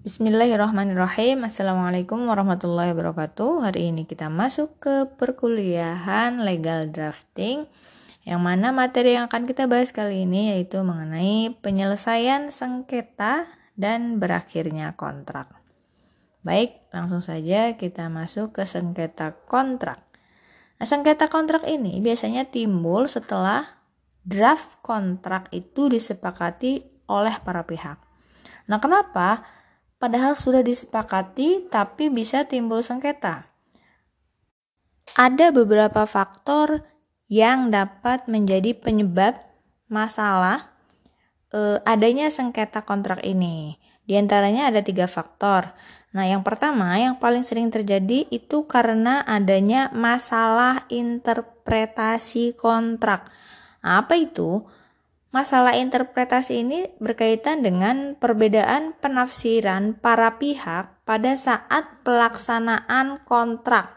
Bismillahirrahmanirrahim Assalamualaikum warahmatullahi wabarakatuh Hari ini kita masuk ke perkuliahan legal drafting Yang mana materi yang akan kita bahas kali ini yaitu mengenai penyelesaian sengketa dan berakhirnya kontrak Baik, langsung saja kita masuk ke sengketa kontrak Nah, sengketa kontrak ini biasanya timbul setelah draft kontrak itu disepakati oleh para pihak. Nah, kenapa? Padahal sudah disepakati tapi bisa timbul sengketa. Ada beberapa faktor yang dapat menjadi penyebab masalah eh, adanya sengketa kontrak ini. Di antaranya ada tiga faktor. Nah, yang pertama yang paling sering terjadi itu karena adanya masalah interpretasi kontrak. Apa itu? Masalah interpretasi ini berkaitan dengan perbedaan penafsiran para pihak pada saat pelaksanaan kontrak.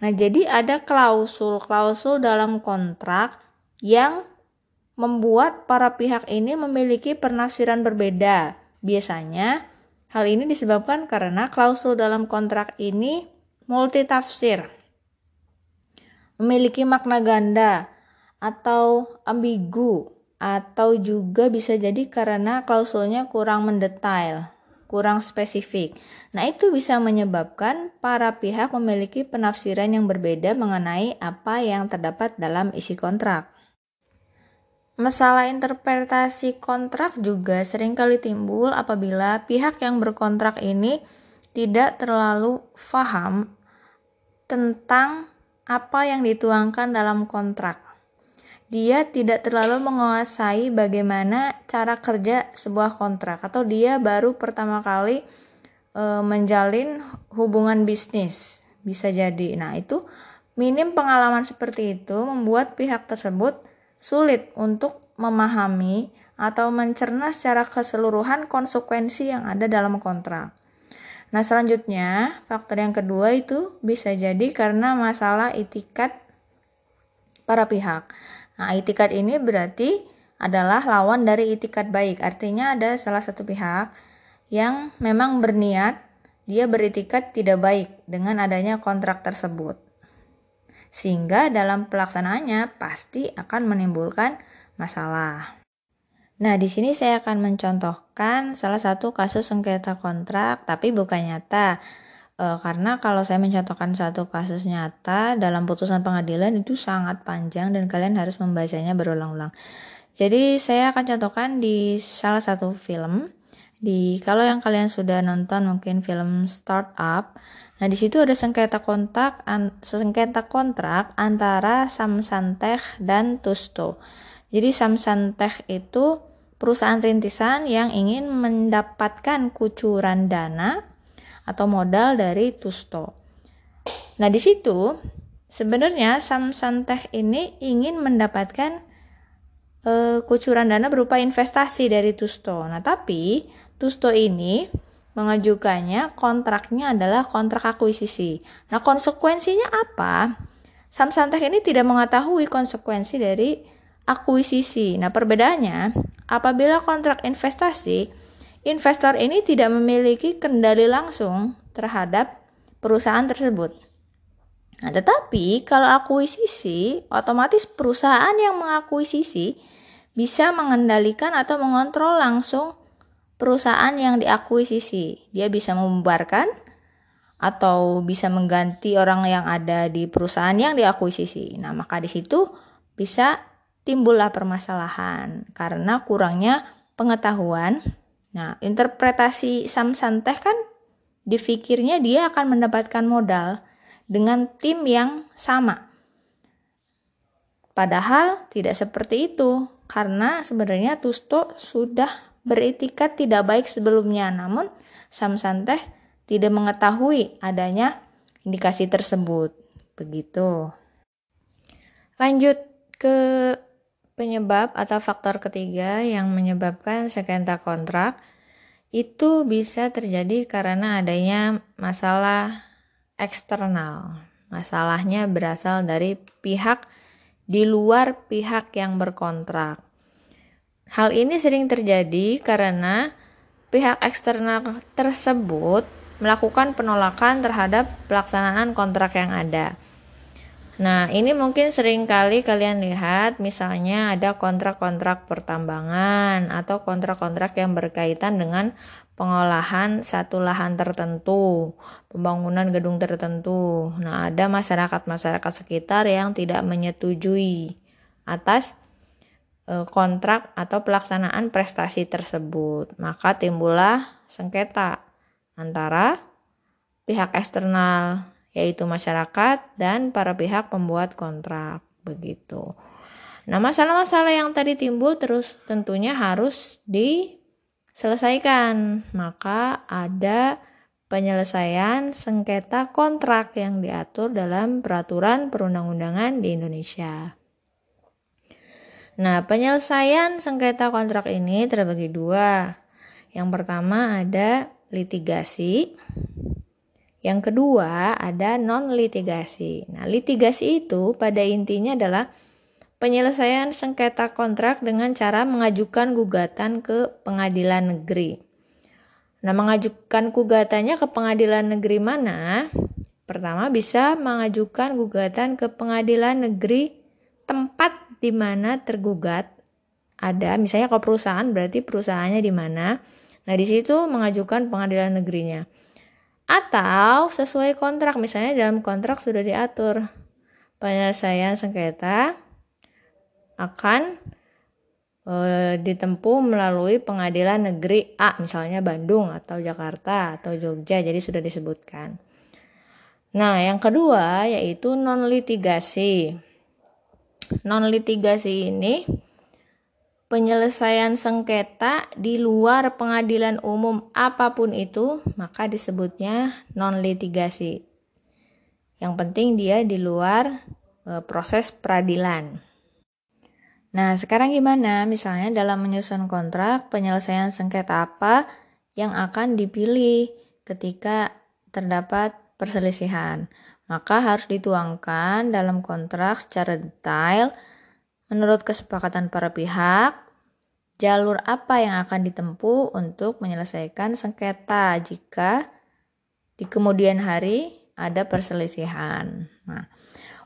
Nah, jadi ada klausul-klausul dalam kontrak yang membuat para pihak ini memiliki penafsiran berbeda. Biasanya, hal ini disebabkan karena klausul dalam kontrak ini multitafsir, memiliki makna ganda atau ambigu atau juga bisa jadi karena klausulnya kurang mendetail, kurang spesifik. Nah, itu bisa menyebabkan para pihak memiliki penafsiran yang berbeda mengenai apa yang terdapat dalam isi kontrak. Masalah interpretasi kontrak juga sering kali timbul apabila pihak yang berkontrak ini tidak terlalu paham tentang apa yang dituangkan dalam kontrak dia tidak terlalu menguasai bagaimana cara kerja sebuah kontrak atau dia baru pertama kali e, menjalin hubungan bisnis bisa jadi. Nah, itu minim pengalaman seperti itu membuat pihak tersebut sulit untuk memahami atau mencerna secara keseluruhan konsekuensi yang ada dalam kontrak. Nah, selanjutnya, faktor yang kedua itu bisa jadi karena masalah itikat para pihak. Nah, itikat ini berarti adalah lawan dari itikat baik. Artinya ada salah satu pihak yang memang berniat dia beritikat tidak baik dengan adanya kontrak tersebut. Sehingga dalam pelaksanaannya pasti akan menimbulkan masalah. Nah, di sini saya akan mencontohkan salah satu kasus sengketa kontrak tapi bukan nyata. E, karena kalau saya mencontohkan satu kasus nyata dalam putusan pengadilan itu sangat panjang dan kalian harus membacanya berulang-ulang. Jadi saya akan contohkan di salah satu film. Di kalau yang kalian sudah nonton mungkin film Startup. Nah, di situ ada sengketa kontrak an, sengketa kontrak antara Samsantech dan Tusto. Jadi Samsantech itu perusahaan rintisan yang ingin mendapatkan kucuran dana atau modal dari Tusto. Nah, di situ sebenarnya Samsung Tech ini ingin mendapatkan uh, kucuran dana berupa investasi dari Tusto. Nah, tapi Tusto ini mengajukannya kontraknya adalah kontrak akuisisi. Nah, konsekuensinya apa? Samsung Tech ini tidak mengetahui konsekuensi dari akuisisi. Nah, perbedaannya apabila kontrak investasi investor ini tidak memiliki kendali langsung terhadap perusahaan tersebut. Nah, tetapi kalau akuisisi, otomatis perusahaan yang mengakuisisi bisa mengendalikan atau mengontrol langsung perusahaan yang diakuisisi. Dia bisa membubarkan atau bisa mengganti orang yang ada di perusahaan yang diakuisisi. Nah, maka di situ bisa timbullah permasalahan karena kurangnya pengetahuan Nah, interpretasi Samsan Teh kan difikirnya dia akan mendapatkan modal dengan tim yang sama. Padahal tidak seperti itu, karena sebenarnya Tusto sudah beritikat tidak baik sebelumnya, namun Samsan Teh tidak mengetahui adanya indikasi tersebut. Begitu. Lanjut ke Penyebab atau faktor ketiga yang menyebabkan sengketa kontrak itu bisa terjadi karena adanya masalah eksternal. Masalahnya berasal dari pihak di luar pihak yang berkontrak. Hal ini sering terjadi karena pihak eksternal tersebut melakukan penolakan terhadap pelaksanaan kontrak yang ada. Nah, ini mungkin sering kali kalian lihat misalnya ada kontrak-kontrak pertambangan atau kontrak-kontrak yang berkaitan dengan pengolahan satu lahan tertentu, pembangunan gedung tertentu. Nah, ada masyarakat-masyarakat sekitar yang tidak menyetujui atas e, kontrak atau pelaksanaan prestasi tersebut. Maka timbullah sengketa antara pihak eksternal yaitu masyarakat dan para pihak pembuat kontrak begitu. Nah, masalah-masalah yang tadi timbul terus tentunya harus diselesaikan. Maka ada penyelesaian sengketa kontrak yang diatur dalam peraturan perundang-undangan di Indonesia. Nah, penyelesaian sengketa kontrak ini terbagi dua. Yang pertama ada litigasi yang kedua, ada non-litigasi. Nah, litigasi itu pada intinya adalah penyelesaian sengketa kontrak dengan cara mengajukan gugatan ke pengadilan negeri. Nah, mengajukan gugatannya ke pengadilan negeri mana? Pertama, bisa mengajukan gugatan ke pengadilan negeri tempat di mana tergugat ada, misalnya kalau perusahaan berarti perusahaannya di mana. Nah, di situ mengajukan pengadilan negerinya. Atau sesuai kontrak, misalnya dalam kontrak sudah diatur penyelesaian sengketa akan e, ditempuh melalui pengadilan negeri A, misalnya Bandung atau Jakarta atau Jogja, jadi sudah disebutkan. Nah, yang kedua yaitu non litigasi. Non litigasi ini penyelesaian sengketa di luar pengadilan umum apa pun itu, maka disebutnya non-litigasi. Yang penting dia di luar e, proses peradilan. Nah, sekarang gimana? Misalnya dalam menyusun kontrak, penyelesaian sengketa apa yang akan dipilih ketika terdapat perselisihan? Maka harus dituangkan dalam kontrak secara detail menurut kesepakatan para pihak jalur apa yang akan ditempuh untuk menyelesaikan sengketa jika di kemudian hari ada perselisihan. Nah,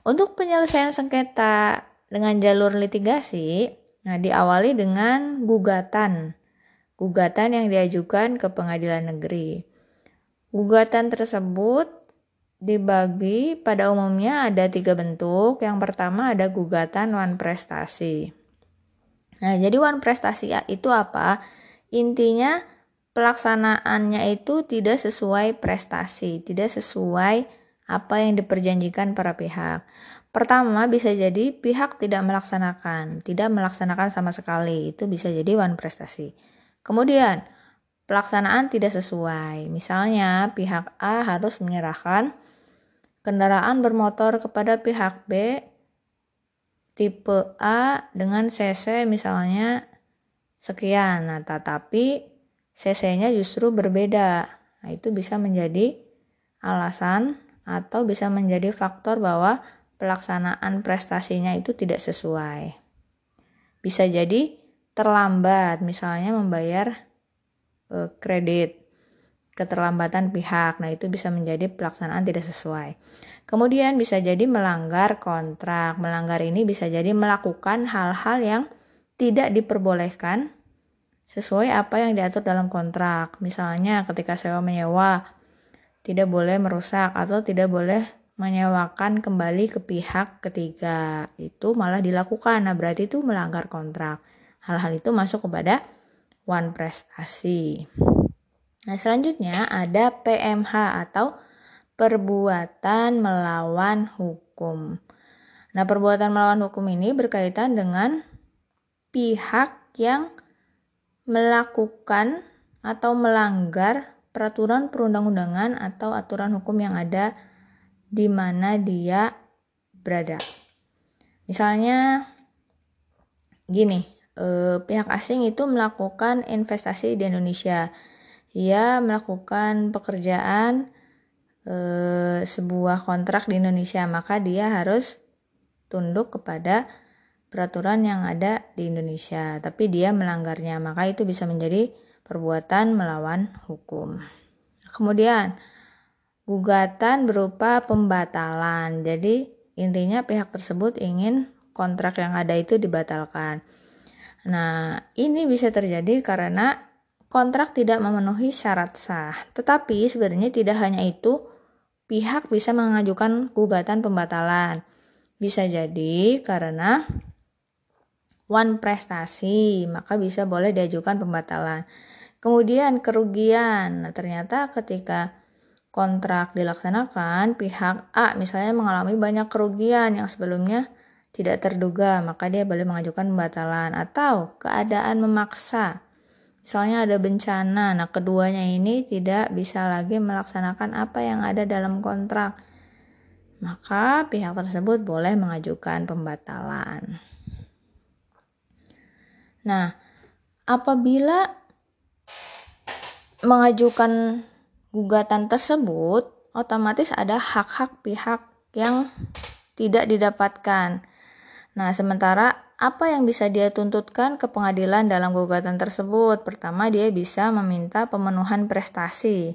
untuk penyelesaian sengketa dengan jalur litigasi, nah diawali dengan gugatan. Gugatan yang diajukan ke pengadilan negeri. Gugatan tersebut dibagi pada umumnya ada tiga bentuk. Yang pertama ada gugatan wan prestasi. Nah, jadi one prestasi itu apa? Intinya pelaksanaannya itu tidak sesuai prestasi, tidak sesuai apa yang diperjanjikan para pihak. Pertama, bisa jadi pihak tidak melaksanakan, tidak melaksanakan sama sekali. Itu bisa jadi one prestasi. Kemudian, pelaksanaan tidak sesuai. Misalnya, pihak A harus menyerahkan kendaraan bermotor kepada pihak B tipe A dengan CC misalnya sekian. Nah, tetapi CC-nya justru berbeda. Nah, itu bisa menjadi alasan atau bisa menjadi faktor bahwa pelaksanaan prestasinya itu tidak sesuai. Bisa jadi terlambat, misalnya membayar e, kredit, keterlambatan pihak. Nah, itu bisa menjadi pelaksanaan tidak sesuai. Kemudian bisa jadi melanggar kontrak. Melanggar ini bisa jadi melakukan hal-hal yang tidak diperbolehkan sesuai apa yang diatur dalam kontrak. Misalnya ketika sewa menyewa tidak boleh merusak atau tidak boleh menyewakan kembali ke pihak ketiga. Itu malah dilakukan. Nah, berarti itu melanggar kontrak. Hal-hal itu masuk kepada one prestasi. Nah, selanjutnya ada PMH atau perbuatan melawan hukum. Nah, perbuatan melawan hukum ini berkaitan dengan pihak yang melakukan atau melanggar peraturan perundang-undangan atau aturan hukum yang ada di mana dia berada. Misalnya gini, eh, pihak asing itu melakukan investasi di Indonesia. Ia melakukan pekerjaan e, sebuah kontrak di Indonesia, maka dia harus tunduk kepada peraturan yang ada di Indonesia. Tapi dia melanggarnya, maka itu bisa menjadi perbuatan melawan hukum. Kemudian, gugatan berupa pembatalan. Jadi, intinya pihak tersebut ingin kontrak yang ada itu dibatalkan. Nah, ini bisa terjadi karena kontrak tidak memenuhi syarat sah. Tetapi sebenarnya tidak hanya itu, pihak bisa mengajukan gugatan pembatalan. Bisa jadi karena one prestasi, maka bisa boleh diajukan pembatalan. Kemudian kerugian. Nah, ternyata ketika kontrak dilaksanakan, pihak A misalnya mengalami banyak kerugian yang sebelumnya tidak terduga, maka dia boleh mengajukan pembatalan atau keadaan memaksa. Misalnya ada bencana, nah keduanya ini tidak bisa lagi melaksanakan apa yang ada dalam kontrak. Maka pihak tersebut boleh mengajukan pembatalan. Nah, apabila mengajukan gugatan tersebut, otomatis ada hak-hak pihak yang tidak didapatkan. Nah, sementara apa yang bisa dia tuntutkan ke pengadilan dalam gugatan tersebut? Pertama, dia bisa meminta pemenuhan prestasi.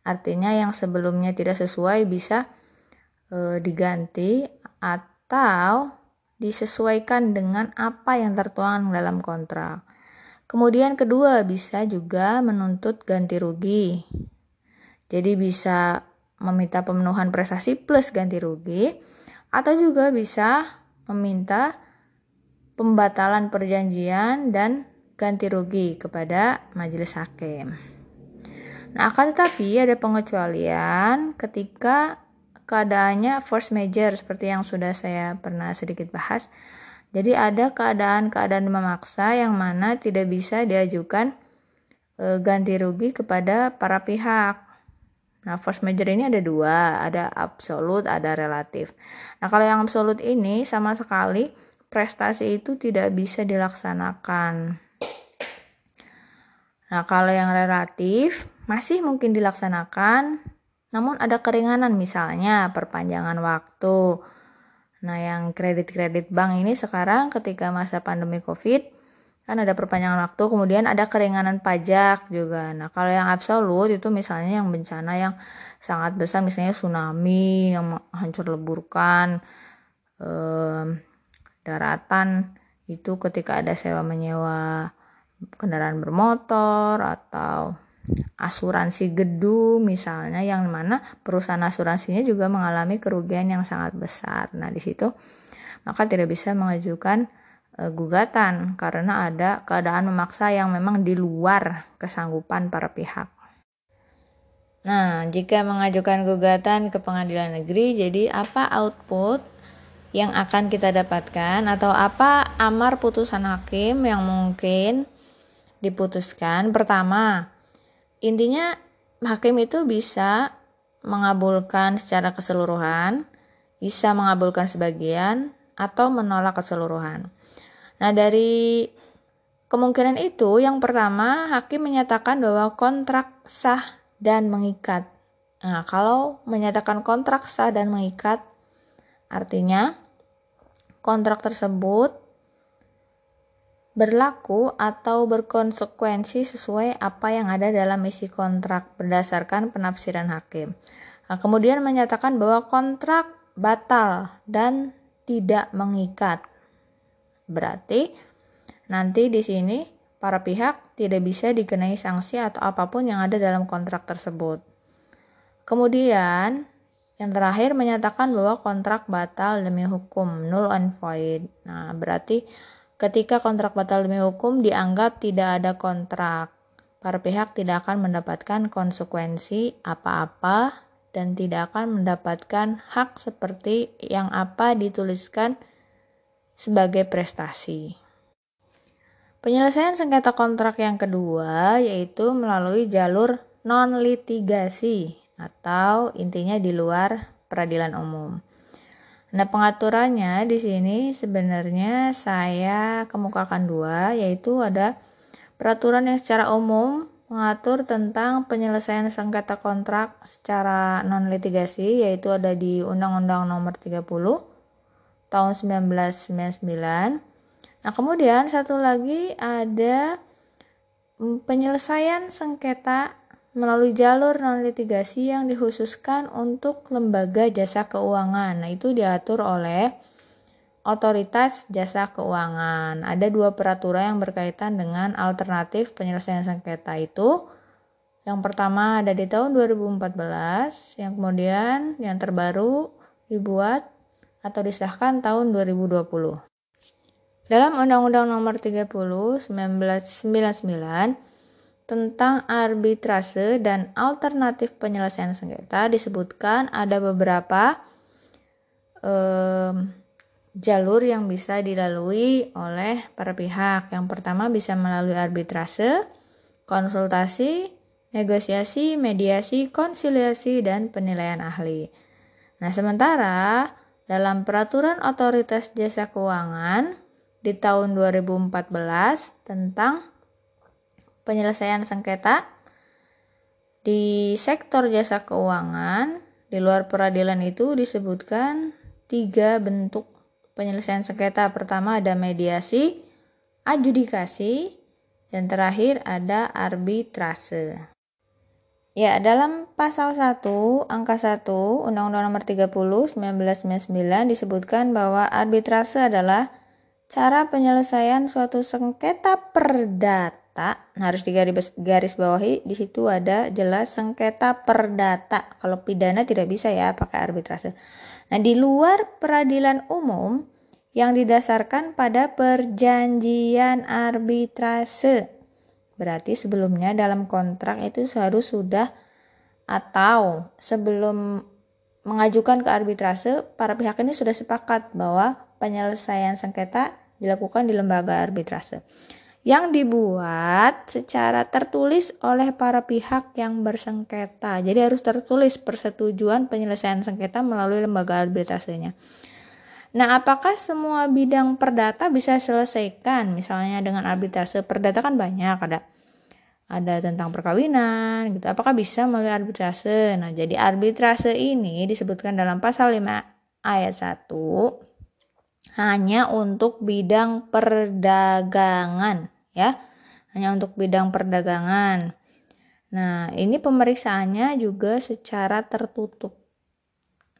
Artinya yang sebelumnya tidak sesuai bisa e, diganti atau disesuaikan dengan apa yang tertuang dalam kontrak. Kemudian kedua, bisa juga menuntut ganti rugi. Jadi bisa meminta pemenuhan prestasi plus ganti rugi atau juga bisa meminta pembatalan perjanjian dan ganti rugi kepada majelis hakim. Nah, akan tetapi ada pengecualian ketika keadaannya force major seperti yang sudah saya pernah sedikit bahas. Jadi ada keadaan-keadaan memaksa yang mana tidak bisa diajukan e, ganti rugi kepada para pihak. Nah, force major ini ada dua, ada absolut, ada relatif. Nah, kalau yang absolut ini sama sekali prestasi itu tidak bisa dilaksanakan. Nah, kalau yang relatif masih mungkin dilaksanakan, namun ada keringanan misalnya perpanjangan waktu. Nah, yang kredit-kredit bank ini sekarang ketika masa pandemi Covid kan ada perpanjangan waktu kemudian ada keringanan pajak juga. Nah kalau yang absolut itu misalnya yang bencana yang sangat besar misalnya tsunami yang hancur leburkan eh, daratan itu ketika ada sewa menyewa kendaraan bermotor atau asuransi gedung misalnya yang mana perusahaan asuransinya juga mengalami kerugian yang sangat besar. Nah di situ maka tidak bisa mengajukan gugatan karena ada keadaan memaksa yang memang di luar kesanggupan para pihak. Nah, jika mengajukan gugatan ke pengadilan negeri, jadi apa output yang akan kita dapatkan atau apa amar putusan hakim yang mungkin diputuskan? Pertama, intinya hakim itu bisa mengabulkan secara keseluruhan, bisa mengabulkan sebagian, atau menolak keseluruhan. Nah, dari kemungkinan itu, yang pertama, hakim menyatakan bahwa kontrak sah dan mengikat. Nah, kalau menyatakan kontrak sah dan mengikat, artinya kontrak tersebut berlaku atau berkonsekuensi sesuai apa yang ada dalam isi kontrak berdasarkan penafsiran hakim. Nah, kemudian menyatakan bahwa kontrak batal dan tidak mengikat. Berarti nanti di sini para pihak tidak bisa dikenai sanksi atau apa pun yang ada dalam kontrak tersebut. Kemudian yang terakhir menyatakan bahwa kontrak batal demi hukum null and void. Nah, berarti ketika kontrak batal demi hukum dianggap tidak ada kontrak, para pihak tidak akan mendapatkan konsekuensi apa-apa dan tidak akan mendapatkan hak seperti yang apa dituliskan sebagai prestasi. Penyelesaian sengketa kontrak yang kedua yaitu melalui jalur non-litigasi atau intinya di luar peradilan umum. Nah, pengaturannya di sini sebenarnya saya kemukakan dua, yaitu ada peraturan yang secara umum mengatur tentang penyelesaian sengketa kontrak secara non litigasi yaitu ada di Undang-Undang Nomor 30 tahun 1999. Nah, kemudian satu lagi ada penyelesaian sengketa melalui jalur non litigasi yang dikhususkan untuk lembaga jasa keuangan. Nah, itu diatur oleh otoritas jasa keuangan. Ada dua peraturan yang berkaitan dengan alternatif penyelesaian sengketa itu. Yang pertama ada di tahun 2014, yang kemudian yang terbaru dibuat atau disahkan tahun 2020. Dalam Undang-Undang Nomor 30 1999 tentang arbitrase dan alternatif penyelesaian sengketa disebutkan ada beberapa um, jalur yang bisa dilalui oleh para pihak. Yang pertama bisa melalui arbitrase, konsultasi, negosiasi, mediasi, konsiliasi, dan penilaian ahli. Nah, sementara dalam peraturan otoritas jasa keuangan di tahun 2014 tentang penyelesaian sengketa di sektor jasa keuangan di luar peradilan itu disebutkan tiga bentuk penyelesaian sengketa. Pertama ada mediasi, adjudikasi, dan terakhir ada arbitrase. Ya, dalam pasal 1 angka 1 Undang-Undang Nomor 30 1999 disebutkan bahwa arbitrase adalah cara penyelesaian suatu sengketa perdata nah, harus digaris garis bawahi di situ ada jelas sengketa perdata kalau pidana tidak bisa ya pakai arbitrase. Nah di luar peradilan umum yang didasarkan pada perjanjian arbitrase berarti sebelumnya dalam kontrak itu harus sudah atau sebelum mengajukan ke arbitrase para pihak ini sudah sepakat bahwa penyelesaian sengketa dilakukan di lembaga arbitrase yang dibuat secara tertulis oleh para pihak yang bersengketa. Jadi harus tertulis persetujuan penyelesaian sengketa melalui lembaga arbitrasenya. Nah, apakah semua bidang perdata bisa selesaikan misalnya dengan arbitrase? Perdata kan banyak, ada ada tentang perkawinan gitu. Apakah bisa melalui arbitrase? Nah, jadi arbitrase ini disebutkan dalam pasal 5 ayat 1 hanya untuk bidang perdagangan ya. Hanya untuk bidang perdagangan. Nah, ini pemeriksaannya juga secara tertutup.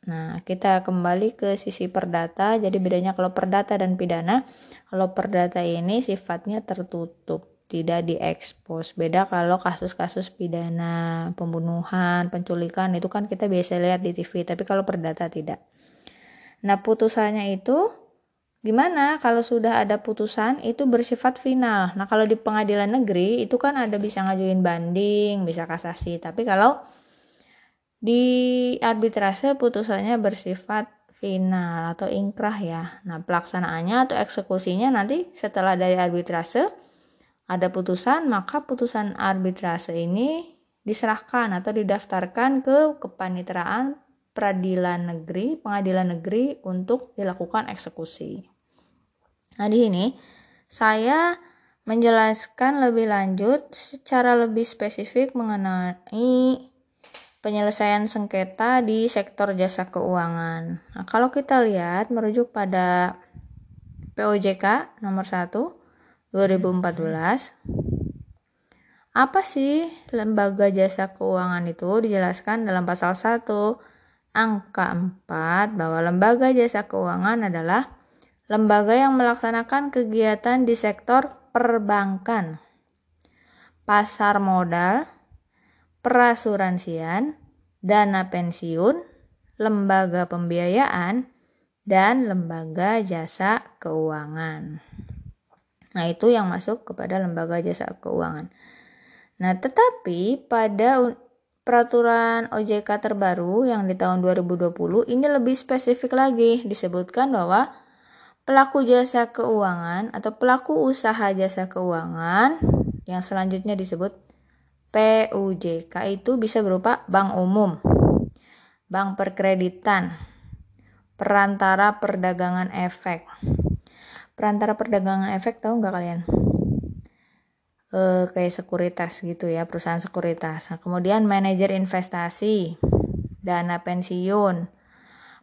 Nah, kita kembali ke sisi perdata. Jadi bedanya kalau perdata dan pidana, kalau perdata ini sifatnya tertutup, tidak diekspos. Beda kalau kasus-kasus pidana, pembunuhan, penculikan itu kan kita biasa lihat di TV, tapi kalau perdata tidak. Nah, putusannya itu Gimana kalau sudah ada putusan itu bersifat final. Nah, kalau di pengadilan negeri itu kan ada bisa ngajuin banding, bisa kasasi. Tapi kalau di arbitrase putusannya bersifat final atau ingkrah ya. Nah, pelaksanaannya atau eksekusinya nanti setelah dari arbitrase ada putusan, maka putusan arbitrase ini diserahkan atau didaftarkan ke kepanitraan peradilan negeri, pengadilan negeri untuk dilakukan eksekusi. Nah, di sini saya menjelaskan lebih lanjut secara lebih spesifik mengenai penyelesaian sengketa di sektor jasa keuangan. Nah, kalau kita lihat merujuk pada POJK nomor 1 2014 apa sih lembaga jasa keuangan itu dijelaskan dalam pasal 1 angka 4 bahwa lembaga jasa keuangan adalah lembaga yang melaksanakan kegiatan di sektor perbankan, pasar modal, perasuransian, dana pensiun, lembaga pembiayaan, dan lembaga jasa keuangan. Nah, itu yang masuk kepada lembaga jasa keuangan. Nah, tetapi pada peraturan OJK terbaru yang di tahun 2020 ini lebih spesifik lagi disebutkan bahwa pelaku jasa keuangan atau pelaku usaha jasa keuangan yang selanjutnya disebut PUJK itu bisa berupa bank umum, bank perkreditan, perantara perdagangan efek. Perantara perdagangan efek tahu nggak kalian? eh, kayak sekuritas gitu ya perusahaan sekuritas nah, kemudian manajer investasi dana pensiun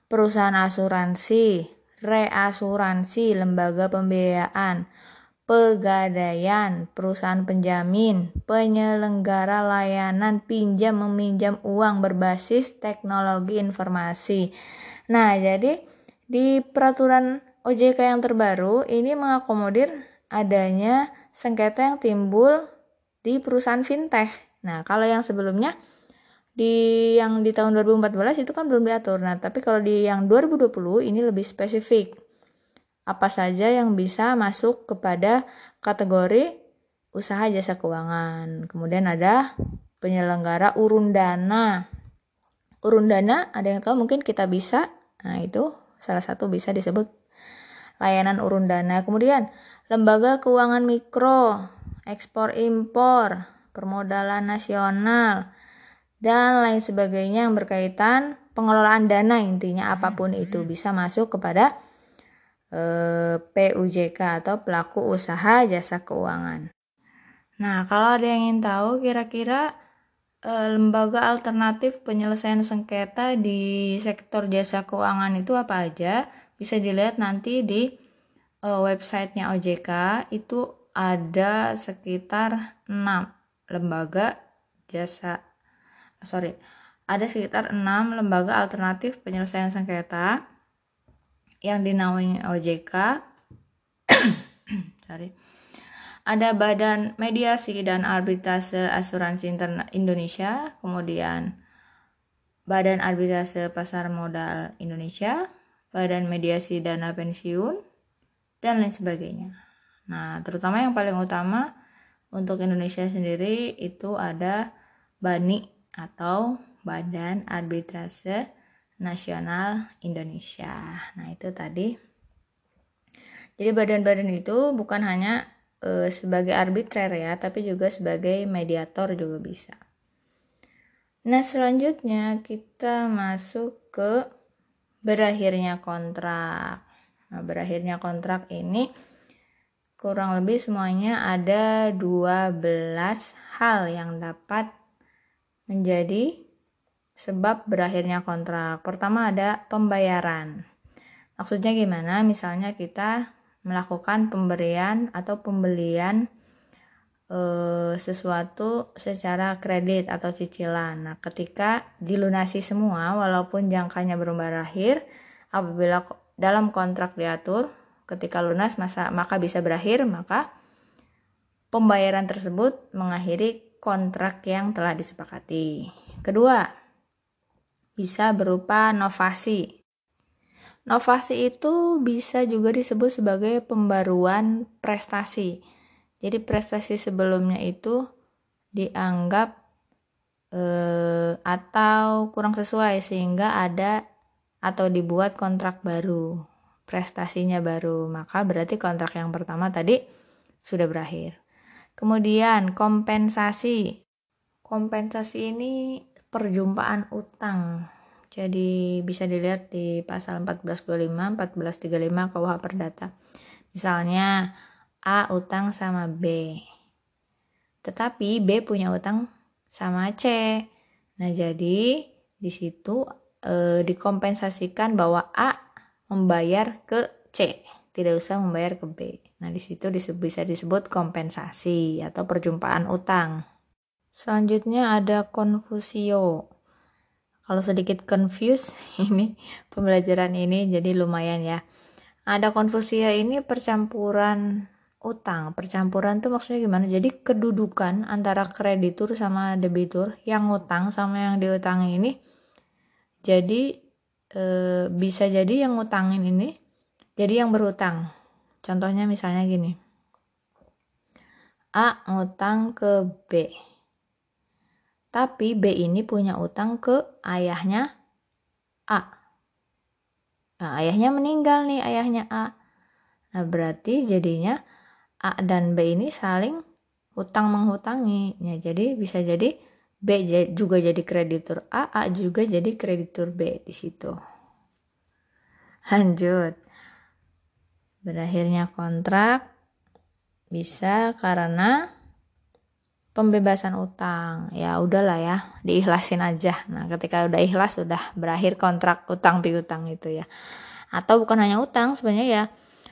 perusahaan asuransi reasuransi lembaga pembiayaan pegadaian, perusahaan penjamin, penyelenggara layanan pinjam meminjam uang berbasis teknologi informasi. Nah, jadi di peraturan OJK yang terbaru ini mengakomodir adanya sengketa yang timbul di perusahaan fintech. Nah, kalau yang sebelumnya di yang di tahun 2014 itu kan belum diatur. Nah, tapi kalau di yang 2020 ini lebih spesifik apa saja yang bisa masuk kepada kategori usaha jasa keuangan. Kemudian ada penyelenggara urun dana. Urun dana ada yang tahu mungkin kita bisa. Nah, itu salah satu bisa disebut layanan urun dana. Kemudian lembaga keuangan mikro, ekspor impor, permodalan nasional dan lain sebagainya yang berkaitan pengelolaan dana intinya apa pun itu bisa masuk kepada Eh, PUJK atau pelaku usaha jasa keuangan. Nah, kalau ada yang ingin tahu kira-kira eh, lembaga alternatif penyelesaian sengketa di sektor jasa keuangan itu apa aja, bisa dilihat nanti di uh, websitenya OJK itu ada sekitar 6 lembaga jasa sorry ada sekitar 6 lembaga alternatif penyelesaian sengketa yang dinaungi OJK sorry ada Badan Mediasi dan Arbitrase Asuransi Interna Indonesia, kemudian Badan Arbitrase Pasar Modal Indonesia, Badan Mediasi Dana Pensiun, dan lain sebagainya. Nah, terutama yang paling utama untuk Indonesia sendiri itu ada BANI atau Badan Arbitrase Nasional Indonesia. Nah, itu tadi. Jadi badan-badan itu bukan hanya e, sebagai arbitrer ya, tapi juga sebagai mediator juga bisa. Nah, selanjutnya kita masuk ke berakhirnya kontrak. Nah, berakhirnya kontrak ini kurang lebih semuanya ada 12 hal yang dapat menjadi sebab berakhirnya kontrak. Pertama ada pembayaran. Maksudnya gimana? Misalnya kita melakukan pemberian atau pembelian e, sesuatu secara kredit atau cicilan. Nah, ketika dilunasi semua walaupun jangkanya belum berakhir, apabila dalam kontrak diatur ketika lunas masa maka bisa berakhir, maka pembayaran tersebut mengakhiri kontrak yang telah disepakati. Kedua, bisa berupa novasi. Novasi itu bisa juga disebut sebagai pembaruan prestasi. Jadi prestasi sebelumnya itu dianggap eh, atau kurang sesuai sehingga ada atau dibuat kontrak baru, prestasinya baru. Maka berarti kontrak yang pertama tadi sudah berakhir. Kemudian kompensasi. Kompensasi ini perjumpaan utang. Jadi bisa dilihat di pasal 1425, 1435 KUH Perdata. Misalnya A utang sama B. Tetapi B punya utang sama C. Nah, jadi di situ e, dikompensasikan bahwa A membayar ke C, tidak usah membayar ke B. Nah, di situ bisa disebut kompensasi atau perjumpaan utang. Selanjutnya ada Confusio. Kalau sedikit confuse ini pembelajaran ini jadi lumayan ya. Ada Confusio ini percampuran utang. Percampuran tuh maksudnya gimana? Jadi kedudukan antara kreditur sama debitur yang utang sama yang diutangi ini jadi e, bisa jadi yang ngutangin ini jadi yang berhutang. Contohnya misalnya gini. A ngutang ke B tapi B ini punya utang ke ayahnya A. Nah, ayahnya meninggal nih, ayahnya A. Nah, berarti jadinya A dan B ini saling utang menghutangi. Ya, jadi bisa jadi B juga jadi kreditur A, A juga jadi kreditur B di situ. Lanjut. Berakhirnya kontrak bisa karena pembebasan utang ya udahlah ya diikhlasin aja nah ketika udah ikhlas sudah berakhir kontrak utang piutang itu ya atau bukan hanya utang sebenarnya ya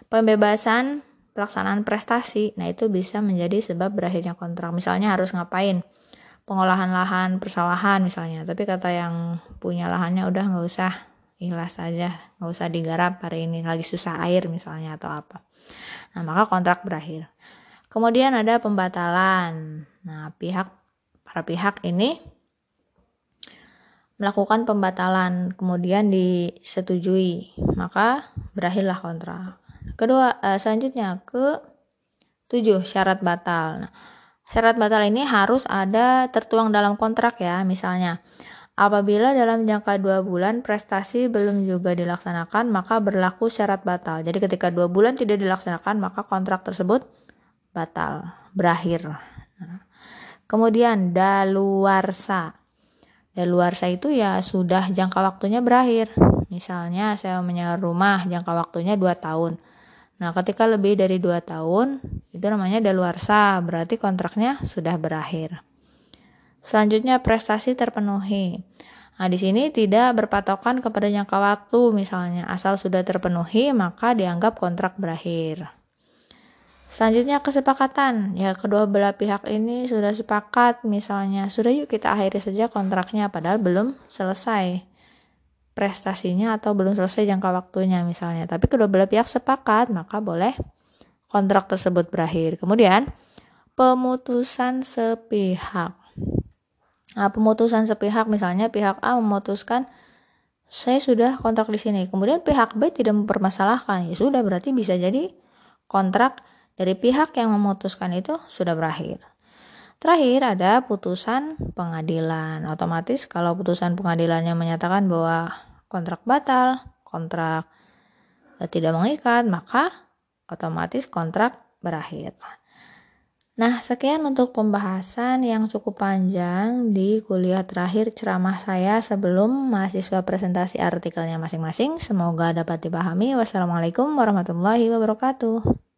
pembebasan pelaksanaan prestasi. Nah, itu bisa menjadi sebab berakhirnya kontrak. Misalnya harus ngapain? Pengolahan lahan persawahan misalnya. Tapi kata yang punya lahannya udah nggak usah ikhlas aja, nggak usah digarap hari ini lagi susah air misalnya atau apa. Nah, maka kontrak berakhir. Kemudian ada pembatalan. Nah, pihak para pihak ini melakukan pembatalan kemudian disetujui, maka berakhirlah kontrak. Kedua, eh, selanjutnya ke tujuh syarat batal. Nah, syarat batal ini harus ada tertuang dalam kontrak ya, misalnya Apabila dalam jangka dua bulan prestasi belum juga dilaksanakan, maka berlaku syarat batal. Jadi ketika dua bulan tidak dilaksanakan, maka kontrak tersebut batal, berakhir. kemudian daluarsa. Daluarsa itu ya sudah jangka waktunya berakhir. Misalnya saya menyewa rumah jangka waktunya dua tahun. Nah, ketika lebih dari dua tahun, itu namanya daluarsa, berarti kontraknya sudah berakhir. Selanjutnya prestasi terpenuhi. Nah, di sini tidak berpatokan kepada jangka waktu misalnya, asal sudah terpenuhi maka dianggap kontrak berakhir. Selanjutnya kesepakatan. Ya, kedua belah pihak ini sudah sepakat misalnya, sudah yuk kita akhiri saja kontraknya padahal belum selesai prestasinya atau belum selesai jangka waktunya misalnya. Tapi kedua belah pihak sepakat, maka boleh kontrak tersebut berakhir. Kemudian pemutusan sepihak. Nah, pemutusan sepihak misalnya pihak A memutuskan saya sudah kontrak di sini. Kemudian pihak B tidak mempermasalahkan. Ya sudah berarti bisa jadi kontrak dari pihak yang memutuskan itu sudah berakhir. Terakhir ada putusan pengadilan. Otomatis kalau putusan pengadilannya menyatakan bahwa kontrak batal, kontrak tidak mengikat, maka otomatis kontrak berakhir. Nah, sekian untuk pembahasan yang cukup panjang di kuliah terakhir ceramah saya sebelum mahasiswa presentasi artikelnya masing-masing. Semoga dapat dipahami. Wassalamualaikum warahmatullahi wabarakatuh.